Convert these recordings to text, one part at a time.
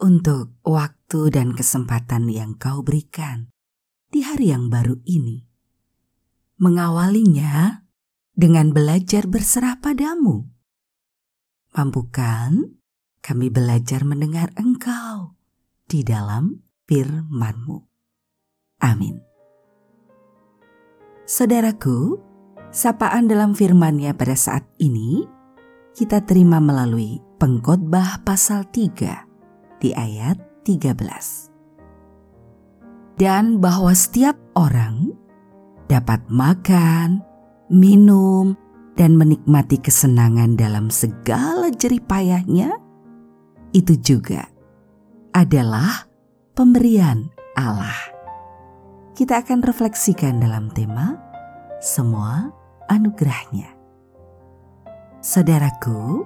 untuk waktu dan kesempatan yang kau berikan di hari yang baru ini. Mengawalinya dengan belajar berserah padamu. Mampukan kami belajar mendengar engkau di dalam firman-Mu. Amin. Saudaraku, sapaan dalam firman-Nya pada saat ini kita terima melalui pengkhotbah pasal 3 di ayat 13. Dan bahwa setiap orang dapat makan, minum, dan menikmati kesenangan dalam segala jeripayahnya, itu juga adalah pemberian Allah. Kita akan refleksikan dalam tema semua anugerahnya. Saudaraku,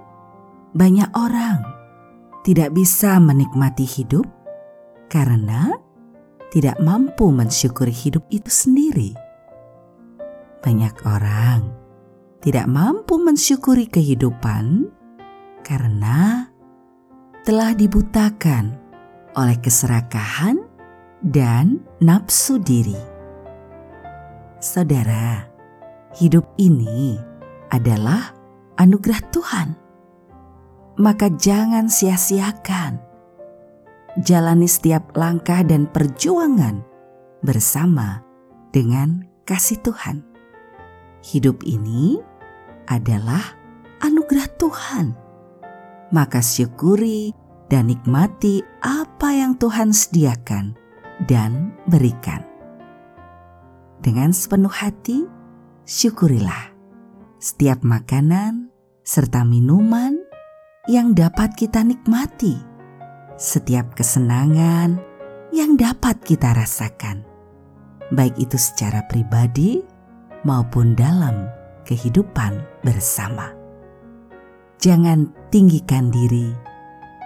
banyak orang tidak bisa menikmati hidup karena tidak mampu mensyukuri hidup itu sendiri. Banyak orang tidak mampu mensyukuri kehidupan karena telah dibutakan oleh keserakahan dan nafsu diri. Saudara, hidup ini adalah anugerah Tuhan maka jangan sia-siakan. Jalani setiap langkah dan perjuangan bersama dengan kasih Tuhan. Hidup ini adalah anugerah Tuhan. Maka syukuri dan nikmati apa yang Tuhan sediakan dan berikan. Dengan sepenuh hati, syukurilah setiap makanan serta minuman yang dapat kita nikmati, setiap kesenangan yang dapat kita rasakan, baik itu secara pribadi maupun dalam kehidupan bersama. Jangan tinggikan diri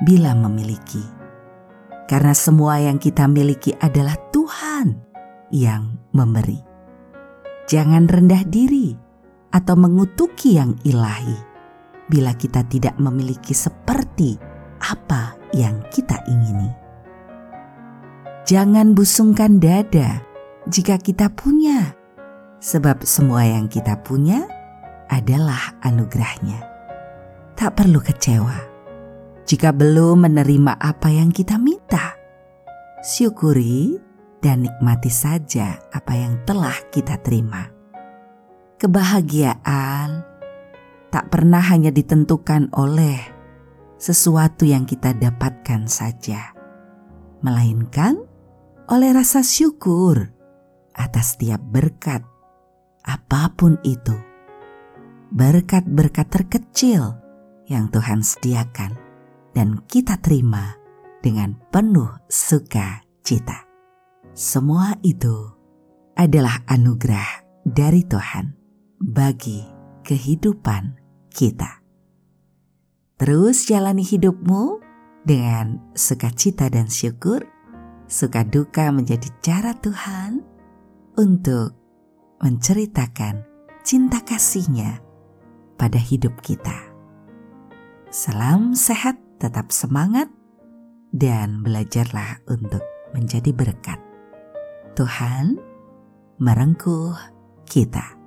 bila memiliki, karena semua yang kita miliki adalah Tuhan yang memberi. Jangan rendah diri atau mengutuki yang ilahi bila kita tidak memiliki seperti apa yang kita ingini. Jangan busungkan dada jika kita punya, sebab semua yang kita punya adalah anugerahnya. Tak perlu kecewa jika belum menerima apa yang kita minta. Syukuri dan nikmati saja apa yang telah kita terima. Kebahagiaan tak pernah hanya ditentukan oleh sesuatu yang kita dapatkan saja, melainkan oleh rasa syukur atas setiap berkat, apa pun itu. Berkat-berkat terkecil yang Tuhan sediakan dan kita terima dengan penuh sukacita. Semua itu adalah anugerah dari Tuhan bagi kehidupan kita. Terus jalani hidupmu dengan sukacita dan syukur, suka duka menjadi cara Tuhan untuk menceritakan cinta kasihnya pada hidup kita. Salam sehat, tetap semangat, dan belajarlah untuk menjadi berkat. Tuhan merengkuh kita.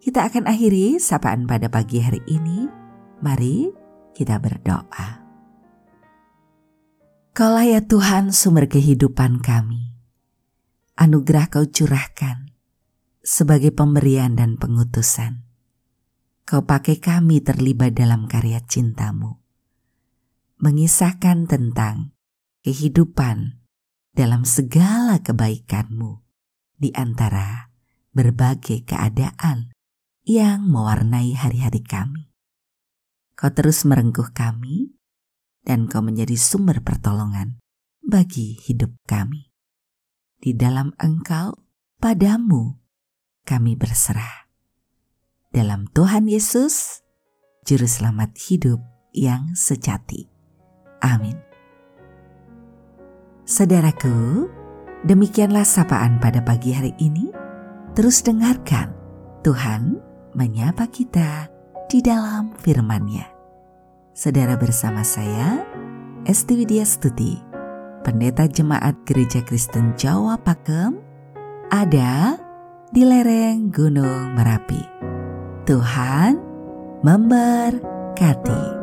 Kita akan akhiri sapaan pada pagi hari ini. Mari kita berdoa. Kaulah ya Tuhan sumber kehidupan kami. Anugerah kau curahkan sebagai pemberian dan pengutusan. Kau pakai kami terlibat dalam karya cintamu. Mengisahkan tentang kehidupan dalam segala kebaikanmu di antara berbagai keadaan yang mewarnai hari-hari kami. Kau terus merengkuh kami dan Kau menjadi sumber pertolongan bagi hidup kami. Di dalam Engkau, padamu, kami berserah. Dalam Tuhan Yesus, Juru Selamat hidup yang sejati. Amin. Saudaraku, demikianlah sapaan pada pagi hari ini. Terus dengarkan, Tuhan menyapa kita di dalam firman-Nya. Saudara bersama saya, Esti Widya Stuti, Pendeta Jemaat Gereja Kristen Jawa Pakem, ada di lereng Gunung Merapi. Tuhan memberkati.